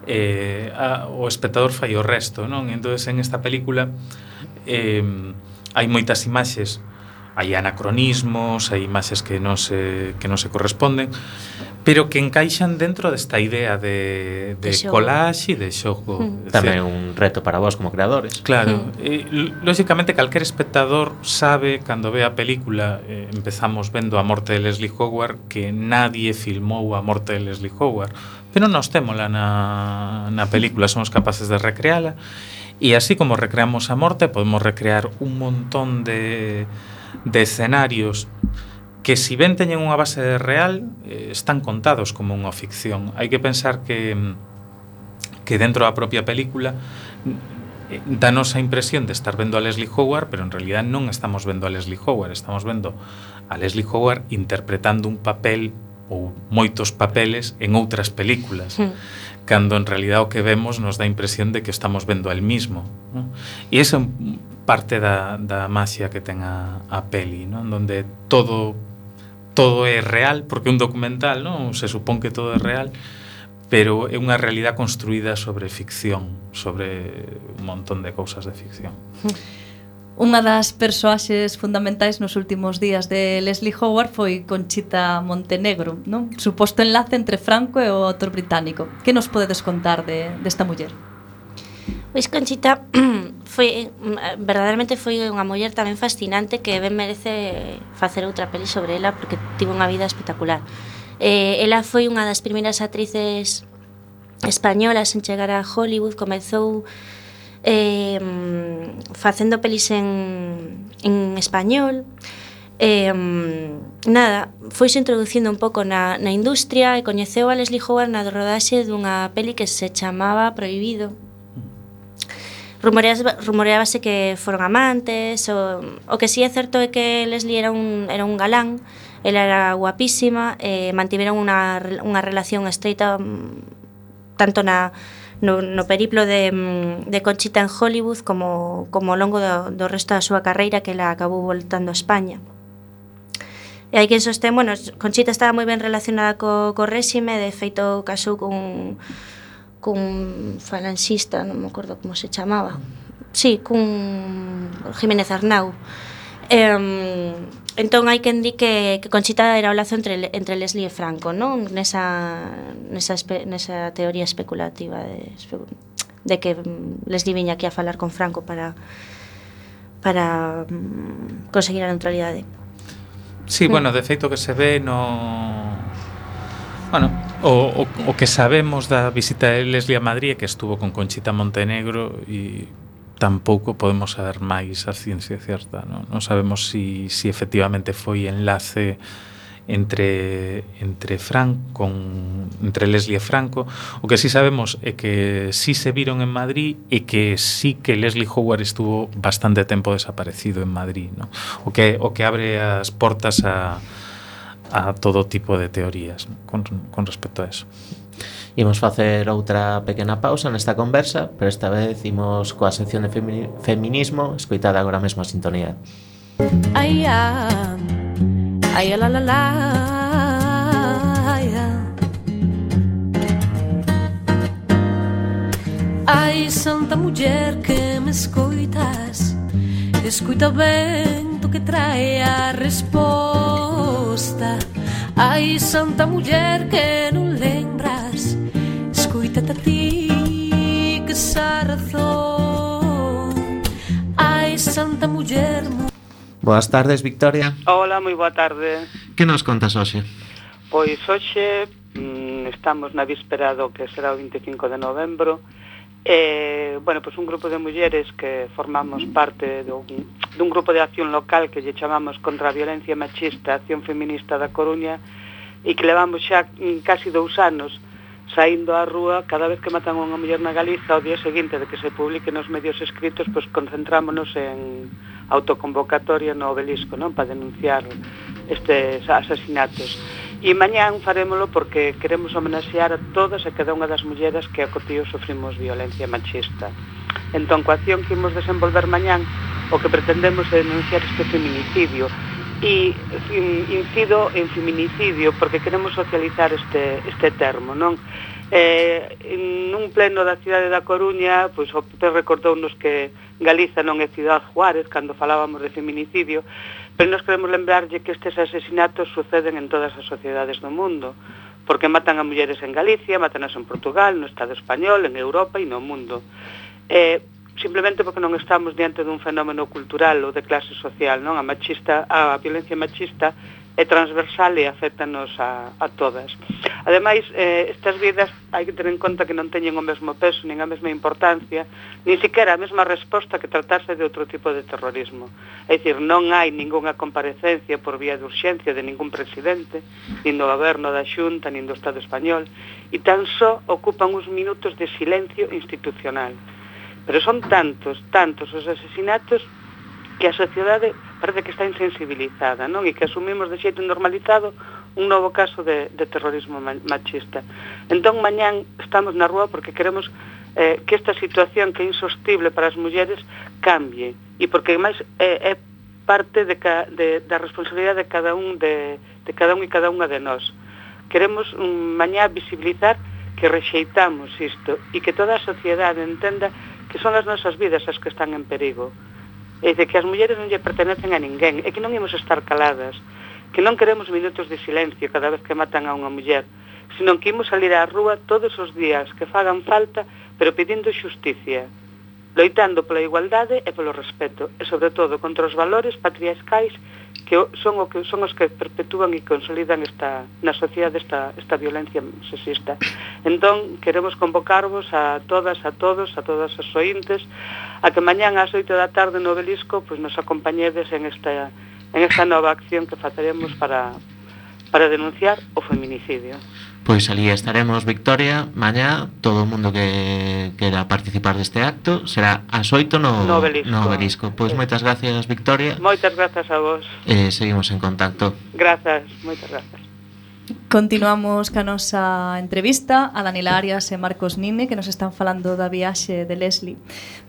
eh, a, o espectador fai o resto, non? Entonces en esta película eh, hai moitas imaxes hai anacronismos, hai imaxes que non se, que non se corresponden, pero que encaixan dentro desta idea de, de, de collage e de xogo. Mm. Tamén un reto para vós como creadores. Claro, mm. eh, lóxicamente calquer espectador sabe cando ve a película, eh, empezamos vendo a morte de Leslie Howard, que nadie filmou a morte de Leslie Howard, pero nós témola na, na película, somos capaces de recreala, e así como recreamos a morte, podemos recrear un montón de, de escenarios que si ben teñen unha base real, eh, están contados como unha ficción. Hai que pensar que que dentro da propia película eh, danos a impresión de estar vendo a Leslie Howard, pero en realidad non estamos vendo a Leslie Howard, estamos vendo a Leslie Howard interpretando un papel ou moitos papeles en outras películas. Mm. Cando en realidad o que vemos nos dá a impresión de que estamos vendo el mismo. ¿no? E esa é parte da, da magia que ten a, a peli, ¿no? en donde todo todo é real, porque é un documental, non? Se supón que todo é real, pero é unha realidade construída sobre ficción, sobre un montón de cousas de ficción. Unha das persoaxes fundamentais nos últimos días de Leslie Howard foi Conchita Montenegro, non? Suposto enlace entre Franco e o autor británico. Que nos podedes contar de, desta muller? Pois Conchita foi mm, eh, verdadeiramente foi unha muller tamén fascinante que ben merece facer outra peli sobre ela porque tivo unha vida espectacular. Eh, ela foi unha das primeiras actrices españolas en chegar a Hollywood, comezou eh, facendo pelis en, en español, eh, nada, foise introducindo un pouco na, na industria e coñeceu a Leslie Howard na rodaxe dunha peli que se chamaba Prohibido, rumoreábase que foron amantes, o, o que si sí é certo é que Leslie era un, era un galán, ela era guapísima, eh, mantiveron unha, unha relación estreita mm, tanto na, no, no periplo de, mm, de Conchita en Hollywood como, como ao longo do, do resto da súa carreira que ela acabou voltando a España. E hai quen sostén, bueno, Conchita estaba moi ben relacionada co, co réxime, de feito casou con cun falanxista, non me acordo como se chamaba. Sí, cun Jiménez Arnau. Eh, entón hai quen di que, que Conchita era o lazo entre, entre Leslie e Franco, non? Nesa, nesa, espe, nesa teoría especulativa de, de que Leslie viña aquí a falar con Franco para para mm, conseguir a neutralidade. Sí, mm. bueno, de feito que se ve no... Bueno, O, o, o que sabemos da visita de Leslie a Madrid que estuvo con Conchita Montenegro e tampouco podemos saber máis a ciencia certa, non, non sabemos si, si efectivamente foi enlace entre entre Frank con entre Leslie e Franco, o que si sí sabemos é que si sí se viron en Madrid e que sí que Leslie Howard estuvo bastante tempo desaparecido en Madrid, ¿no? O que o que abre as portas a a todo tipo de teorías ¿no? con, con respecto a eso. Imos facer outra pequena pausa nesta conversa, pero esta vez imos coa sección de femini feminismo, escoitada agora mesmo a sintonía. Ay, ah, ay, la la la, ay, ah. Ai, santa muller que me escoitas Escoita ben tu que trae a resposta costa. Ai, santa muller que non lembras? Escoítate a ti que xa razón. Ai, santa muller Boas tardes, Victoria. Hola, moi boa tarde. Que nos contas hoxe? Pois hoxe mm, estamos na víspera do que será o 25 de novembro E, bueno, pois un grupo de mulleres que formamos parte dun, dun grupo de acción local que lle chamamos contra a violencia machista, acción feminista da Coruña, e que levamos xa mm, casi dous anos saindo á rúa cada vez que matan unha muller na Galiza o día seguinte de que se publique nos medios escritos pois concentrámonos en autoconvocatoria no obelisco non para denunciar estes asasinatos E mañán farémolo porque queremos homenaxear a todas e cada unha das mulleras que acotío sufrimos violencia machista. Entón, coa acción que imos desenvolver mañán, o que pretendemos é denunciar este feminicidio e mm, incido en feminicidio porque queremos socializar este, este termo, non? Eh, en un pleno da cidade da Coruña, pois o PP recordounos que Galiza non é cidade Juárez, cando falábamos de feminicidio, Pero nos queremos lembrarlle que estes asesinatos suceden en todas as sociedades do mundo, porque matan a mulleres en Galicia, matanas en Portugal, no Estado español, en Europa e no mundo. Eh, simplemente porque non estamos diante dun fenómeno cultural ou de clase social, non? A machista, a violencia machista é transversal e afectanos a, a todas. Ademais, eh, estas vidas hai que tener en conta que non teñen o mesmo peso, nin a mesma importancia, nin siquiera a mesma resposta que tratarse de outro tipo de terrorismo. É dicir, non hai ningunha comparecencia por vía de urxencia de ningún presidente, nin do goberno da Xunta, nin do Estado español, e tan só ocupan uns minutos de silencio institucional. Pero son tantos, tantos os asesinatos que a sociedade parece que está insensibilizada, non? E que asumimos de xeito normalizado un novo caso de, de terrorismo machista. Entón, mañán estamos na rúa porque queremos eh, que esta situación que é insostible para as mulleres cambie e porque máis é, é parte de, ca, de, da responsabilidade de cada un de, de cada un e cada unha de nós. Queremos um, mañá visibilizar que rexeitamos isto e que toda a sociedade entenda que son as nosas vidas as que están en perigo é dice que as mulleres non lle pertenecen a ninguén, e que non imos estar caladas, que non queremos minutos de silencio cada vez que matan a unha muller, senón que imos salir á rúa todos os días que fagan falta, pero pedindo xusticia, loitando pola igualdade e polo respeto, e sobre todo contra os valores patriarcais que son o que son os que perpetúan e consolidan esta na sociedade esta esta violencia sexista. Entón, queremos convocarvos a todas, a todos, a todas as ointes a que mañán ás 8 da tarde no Obelisco pois nos acompañedes en esta en esta nova acción que faceremos para para denunciar o feminicidio. Pois ali estaremos Victoria mañá, todo o mundo que quera participar deste acto, será ás 8 no, no obelisco. No obelisco. Pois sí. moitas gracias Victoria. Moitas grazas a vos. Eh, seguimos en contacto. Grazas, moitas grazas. Continuamos ca nosa entrevista a Daniela Arias e Marcos Nine que nos están falando da viaxe de Leslie.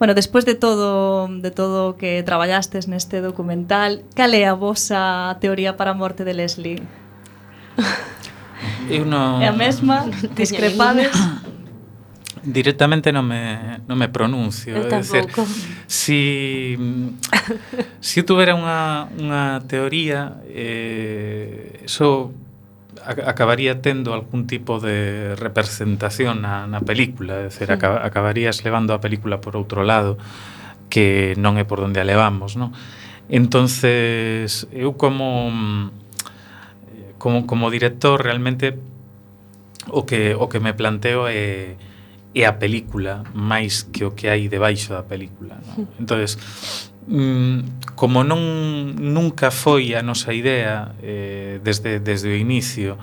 Bueno, despois de todo de todo que traballastes neste documental, cal é a vosa teoría para a morte de Leslie? Eu non... É a mesma, discrepades. directamente non me, non me pronuncio. Eu tampouco. Si, si tuvera unha, unha teoría, eh, eso acabaría tendo algún tipo de representación na, na película, é dizer, sí. acab, acabarías levando a película por outro lado que non é por onde a levamos, non? Entonces, eu como como, como director realmente o que, o que me planteo é, eh, é a película máis que o que hai debaixo da película. Non? entonces mm, como non nunca foi a nosa idea eh, desde, desde o inicio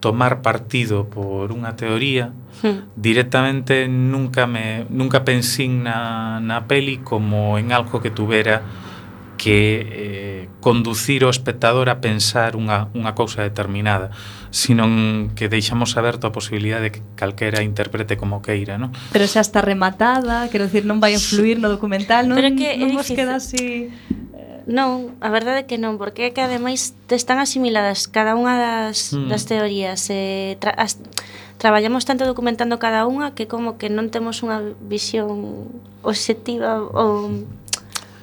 tomar partido por unha teoría, hmm. directamente nunca me nunca pensín na, na peli como en algo que tuvera que eh, conducir o espectador a pensar unha, unha cousa determinada, sino que deixamos aberto a posibilidade de que calquera interprete como queira, non? Pero xa está rematada, quero dicir, non vai influir no documental, non, Pero que non vos queda así... Non, a verdade é que non, porque é que ademais están asimiladas cada unha das, mm. das teorías. Eh, tra, as, traballamos tanto documentando cada unha que como que non temos unha visión objetiva ou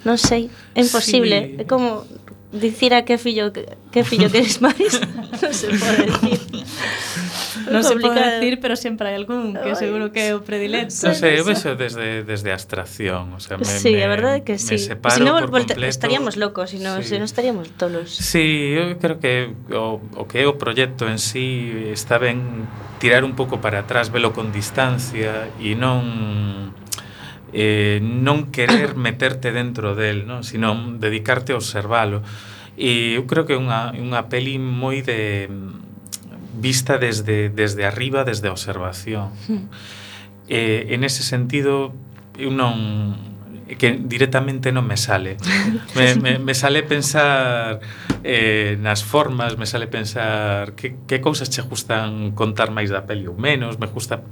non sei, é imposible, sí. é como dicir a que fillo que fillo queres máis non se pode decir. Non se pode decir pero sempre hai algún que seguro que é o predilecto. Non sei, eu vexo desde, desde a abstracción o sea, me, sí, me, a verdade que sí. Se si non estaríamos locos si non sí. si no estaríamos tolos. Sí, eu creo que o, o que é o proxecto en sí está ben tirar un pouco para atrás velo con distancia e non eh, non querer meterte dentro del, non? sino dedicarte a observalo. E eu creo que é unha, unha peli moi de vista desde, desde arriba, desde a observación. Mm. Eh, en ese sentido, eu non que directamente non me sale. Me, me, me sale pensar eh, nas formas, me sale pensar que, que cousas che gustan contar máis da peli ou menos, me gusta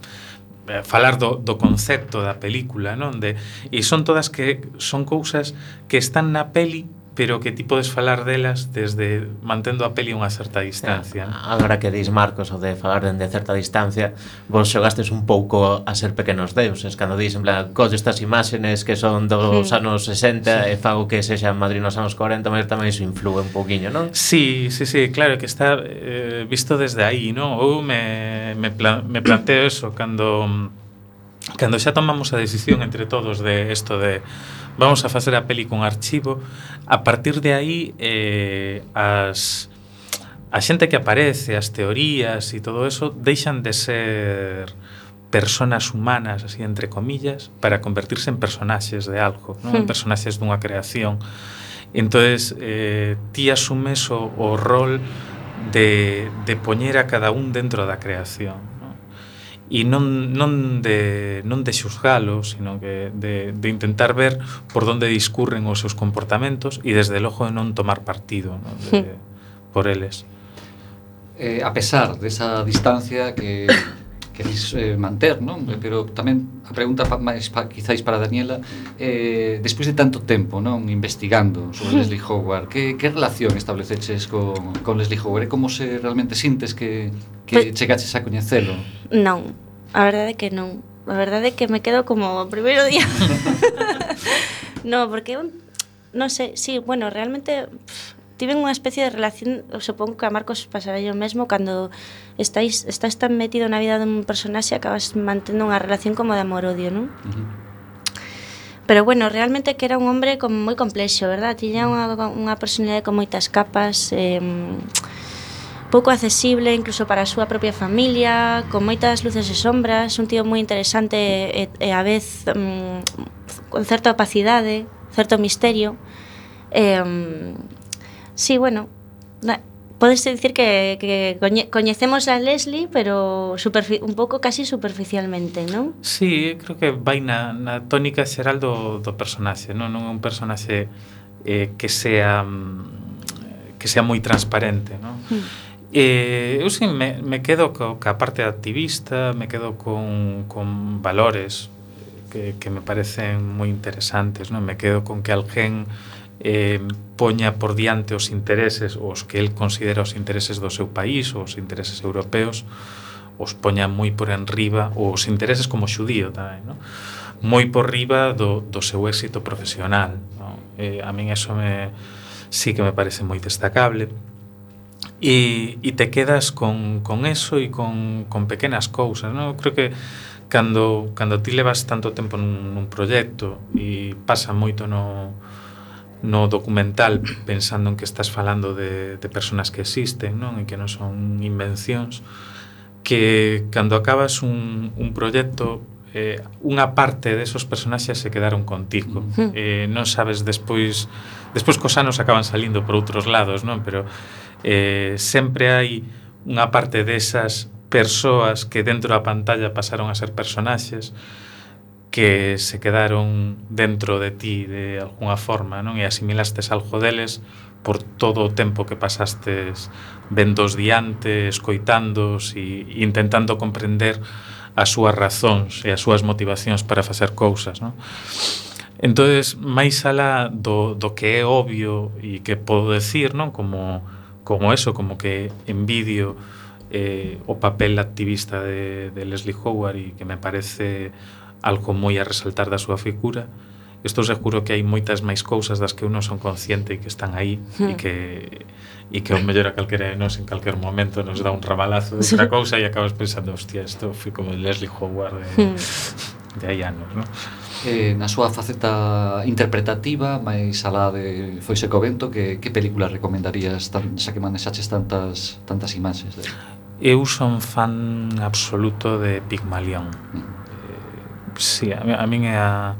Eh, falar do, do concepto da película, non? De, e son todas que son cousas que están na peli pero que ti podes falar delas desde mantendo a peli unha certa distancia. Eh, agora que dis Marcos o de falar dende certa distancia, vos xogastes un pouco a ser pequenos deuses, cando dis en plan, collo estas imágenes que son dos sí. anos 60 sí. e fago que sexan Madrid nos anos 40, mas tamén iso influe un pouquiño, non? Sí, sí, sí, claro que está eh, visto desde aí, non? Ou me, me, pla me planteo eso cando mm, cando xa tomamos a decisión entre todos de isto de vamos a facer a peli cun archivo, a partir de aí eh, as a xente que aparece, as teorías e todo eso deixan de ser personas humanas, así entre comillas, para convertirse en personaxes de algo, non? Hmm. personaxes dunha creación. Entonces, eh, ti asumes o, o rol de, de poñer a cada un dentro da creación e non, non, de, non de xuzgalo, sino que de, de intentar ver por onde discurren os seus comportamentos e desde logo de non tomar partido no, De, hmm. por eles. Eh, a pesar desa distancia que queres eh, manter, non? Mm. Pero tamén a pregunta pa, máis pa, quizáis para Daniela, eh, despois de tanto tempo, non, investigando sobre mm. Leslie Howard, que, que relación estableceches con, con Leslie Howard? E como se realmente sintes que, que pues, chegaches a coñecelo? Non, a verdade é que non. A verdade é que me quedo como o primeiro día. no, porque non sei, sí, bueno, realmente pff, tiven unha especie de relación, supongo que a Marcos pasará yo mesmo, cando estáis, estás tan metido na vida dun personaxe acabas mantendo unha relación como de amor-odio, non? Uh -huh. Pero bueno, realmente que era un hombre como moi complexo, verdad? Tiña unha, unha personalidade con moitas capas, eh, pouco accesible incluso para a súa propia familia, con moitas luces e sombras, un tío moi interesante e, e a vez um, con certa opacidade, certo misterio. Eh, Sí, bueno, na, podes dicir que, que coñe, coñecemos a Leslie, pero superfi, un pouco casi superficialmente, non? Sí, creo que vai na, na tónica xeral do, do personaxe, non? Non é un personaxe eh, que sea mm, que sea moi transparente, non? Mm. Eh, eu sí me, me quedo co, ca parte activista, me quedo con, con valores que, que me parecen moi interesantes, non? Me quedo con que alguén eh, poña por diante os intereses, os que el considera os intereses do seu país, os intereses europeos, os poña moi por enriba, os intereses como xudío tamén, non? moi por riba do, do seu éxito profesional. Non? Eh, a min eso me, sí que me parece moi destacable. E, e te quedas con, con eso e con, con pequenas cousas. Non? Eu creo que cando, cando ti levas tanto tempo nun, nun proxecto e pasa moito no, no documental pensando en que estás falando de, de personas que existen non? e que non son invencións que cando acabas un, un proyecto eh, unha parte desos personaxes se quedaron contigo mm hmm. eh, non sabes despois despois cos anos acaban salindo por outros lados non pero eh, sempre hai unha parte desas persoas que dentro da pantalla pasaron a ser personaxes que se quedaron dentro de ti de alguna forma, non? E asimilastes algo deles por todo o tempo que pasastes vendos diante, escoitándos e intentando comprender as súas razóns e as súas motivacións para facer cousas, non? Entonces, máis alá do, do que é obvio e que podo decir, non? Como, como eso, como que envidio eh, o papel activista de, de Leslie Howard e que me parece algo moi a resaltar da súa figura, Estou seguro que hai moitas máis cousas das que uno non son consciente e que están aí hmm. e que e que o mellor a calquera de nós en calquer momento nos dá un rabalazo de outra cousa e acabas pensando, hostia, isto foi como Leslie Howard de, hmm. de hai anos, non? Eh, na súa faceta interpretativa, máis alá de Foise Covento, que, que película recomendarías tan, xa que manexaches tantas tantas imaxes? De... Eu son fan absoluto de Pigmalión. Mm sí, a min é a,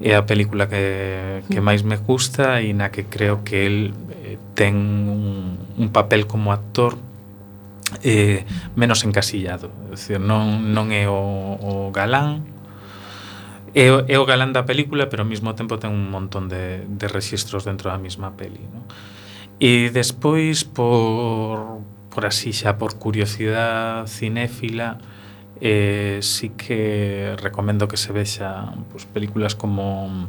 é a película que, que máis me gusta e na que creo que el eh, ten un, un papel como actor eh, menos encasillado é dicir, non, non é o, o galán é, é o galán da película pero ao mesmo tempo ten un montón de, de registros dentro da mesma peli no? e despois por, por así xa por curiosidade cinéfila eh, eh, sí que recomendo que se vexa pues, películas como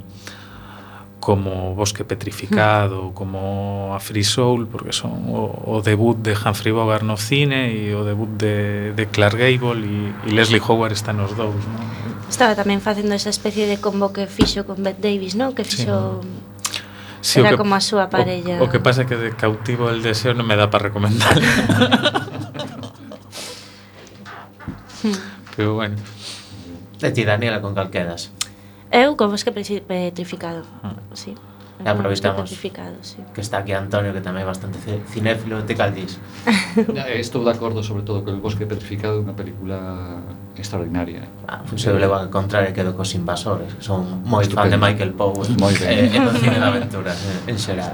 como Bosque Petrificado, hmm. como A Free Soul, porque son o, o debut de Humphrey Bogart no cine e o debut de, de Clark Gable e, e Leslie Howard están os dous. Non? Estaba tamén facendo esa especie de combo que fixo con Bette Davis, non? Que fixo... Sí. Sí, Era que, como a súa parella. O, o que pasa é que de cautivo el deseo non me dá para recomendar. Pero bueno. E ti, Daniela, con cal quedas? Eu con Bosque Petrificado, ah. sí. E aproveitamos sí. que está aquí Antonio, que tamén é bastante cinéfilo, te caldís. Estou de acordo, sobre todo, que o Bosque Petrificado é unha película extraordinaria. Eh. Ah, se eu levo a contrario quedo cos invasores, que son moi Estupendo. fan de Michael Powell. Moi ben. Eh, e do cine de aventuras, eh, en xeral.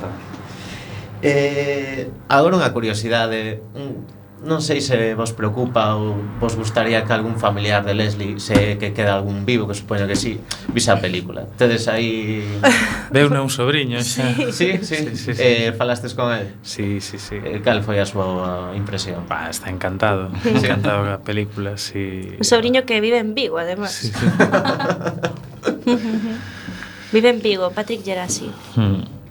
Eh, agora unha curiosidade, un non sei se vos preocupa ou vos gustaría que algún familiar de Leslie se que queda algún vivo, que supoño que sí, vise a película. Tedes aí... Deuna un sobrinho xa. Sí, sí, sí. sí, sí, sí. Eh, falastes con el? Sí, sí, sí. Eh, cal foi a súa impresión? Pa, está encantado, sí. encantado a película, sí. Un sobrinho que vive en Vigo, además. Sí, sí. vive en Vigo, Patrick Gerasi. Hmm.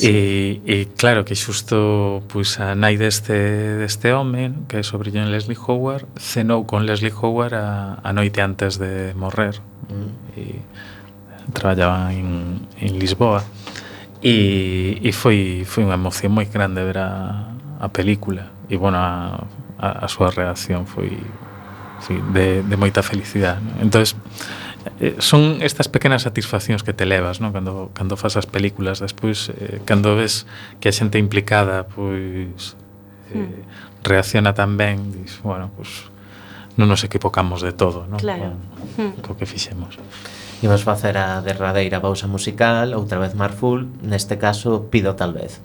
E, e claro que xusto pois, a nai deste, deste home, que é sobre John Leslie Howard, cenou con Leslie Howard a, a noite antes de morrer. Mm. E, traballaba en, en Lisboa. E, e foi, foi unha emoción moi grande ver a, a película. E, bueno, a, a, a súa reacción foi, foi de, de moita felicidade. Non? Entón, eh, son estas pequenas satisfaccións que te levas, non? Cando cando fas as películas, despois eh, cando ves que a xente implicada pois eh, mm. reacciona tan ben, dis, bueno, pois non nos equivocamos de todo, non? Claro. Con, mm. co que fixemos. Imos facer a derradeira pausa musical, outra vez Marful, neste caso Pido tal vez.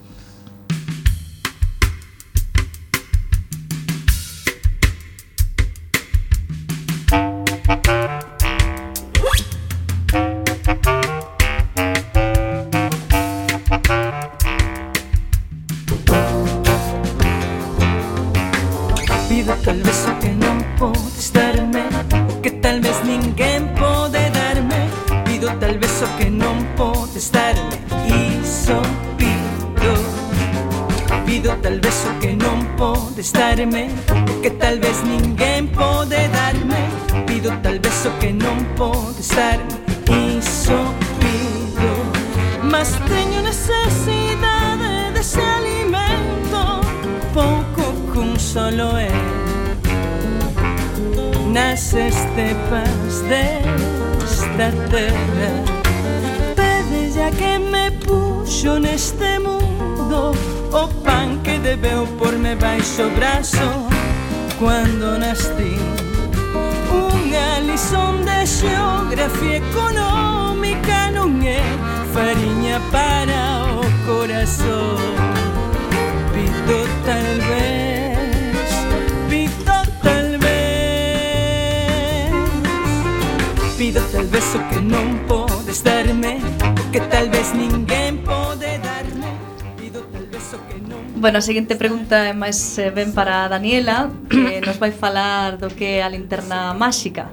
non podes darme o que tal vez ninguén pode darme. Pido tal vez o que non. Bueno, a seguinte pregunta é máis eh, ben para Daniela que nos vai falar do que é a linterna máxica.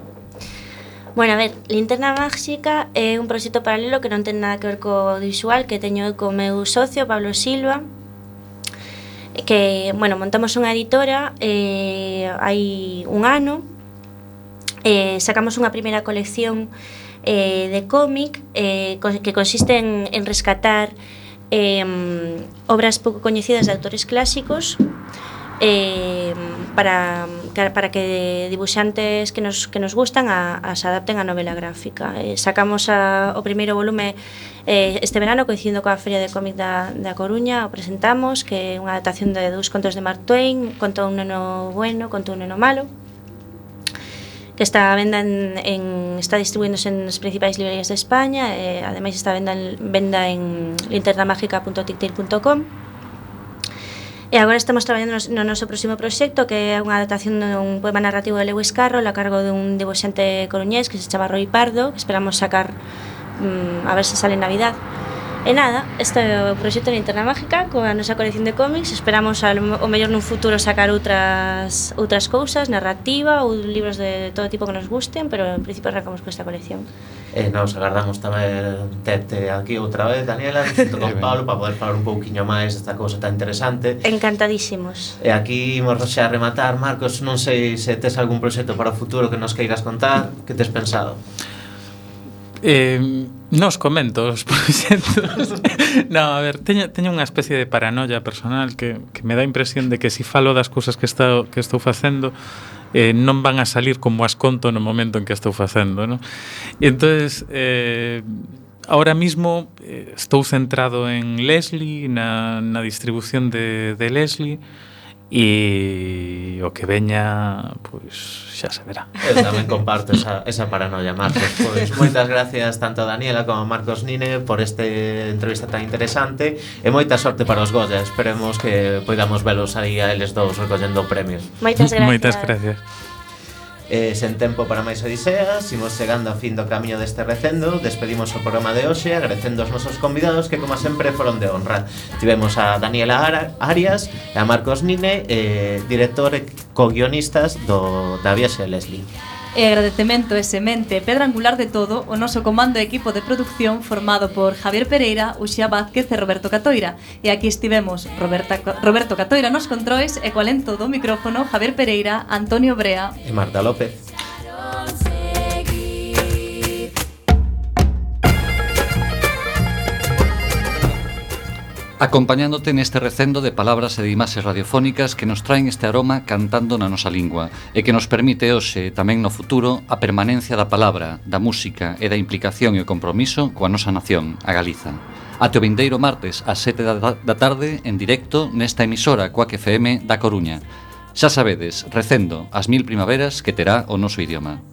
Bueno, a ver, Linterna Máxica é un proxecto paralelo que non ten nada que ver co visual que teño co meu socio, Pablo Silva, que, bueno, montamos unha editora eh, hai un ano, eh, sacamos unha primeira colección eh, de cómic eh, que consiste en, en rescatar eh, obras pouco coñecidas de autores clásicos eh, para, para que dibuixantes que nos, que nos gustan a, a se adapten a novela gráfica. Eh, sacamos a, o primeiro volume eh, este verano, coincidindo coa Feria de Cómic da, da Coruña, o presentamos, que é unha adaptación de dous contos de Mark Twain, conto un neno bueno, conto un neno malo, que está a venda en, en está distribuíndose nas principais librerías de España, e, ademais está a venda en, venda en linternamagica.tictil.com. E agora estamos traballando no noso próximo proxecto que é unha adaptación dun poema narrativo de Lewis Carroll a cargo dun dibuixante coruñés que se chama Roy Pardo, que esperamos sacar mm, a ver se sale en Navidad. E nada, este é o proxecto de Linterna Mágica con a nosa colección de cómics. Esperamos ao mellor nun futuro sacar outras outras cousas, narrativa ou libros de todo tipo que nos gusten, pero en principio arrancamos con esta colección. E eh, nos agardamos tamén tete aquí outra vez, Daniela, xunto con Pablo, para poder falar un pouquiño máis desta cousa tan interesante. Encantadísimos. E aquí imos xa rematar, Marcos, non sei se tes algún proxecto para o futuro que nos queiras contar, que tes pensado? Eh, nos comento os proxectos. no, a ver, teño, teño unha especie de paranoia personal que, que me dá a impresión de que se si falo das cousas que, está, que estou facendo eh, non van a salir como as conto no momento en que estou facendo. No? E entonces eh, ahora mismo eh, estou centrado en Leslie, na, na distribución de, de Leslie, E o que veña, pois xa se verá. Eu tamén comparto esa, esa paranoia, Marcos. Pois moitas gracias tanto a Daniela como a Marcos Nine por este entrevista tan interesante e moita sorte para os Goya. Esperemos que poidamos velos aí a eles dous recollendo premios. Moitas gracias. Moitas gracias. E sen tempo para máis odiseas, imos chegando ao fin do camiño deste recendo, despedimos o programa de hoxe agradecendo aos nosos convidados que como sempre foron de honra. Tivemos a Daniela Arias e a Marcos Nine, eh, director e co-guionistas do, da Viaxe Leslie. E agradecemento e semente pedra angular de todo o noso comando e equipo de producción formado por Javier Pereira, Uxía Vázquez e Roberto Catoira. E aquí estivemos Roberta, Roberto Catoira nos controis e coalento do micrófono Javier Pereira, Antonio Brea e Marta López. acompañándote neste recendo de palabras e de imaxes radiofónicas que nos traen este aroma cantando na nosa lingua e que nos permite hoxe e tamén no futuro a permanencia da palabra, da música e da implicación e o compromiso coa nosa nación, a Galiza. Ate o vindeiro martes ás 7 da tarde en directo nesta emisora Coac FM da Coruña. Xa sabedes, recendo as mil primaveras que terá o noso idioma.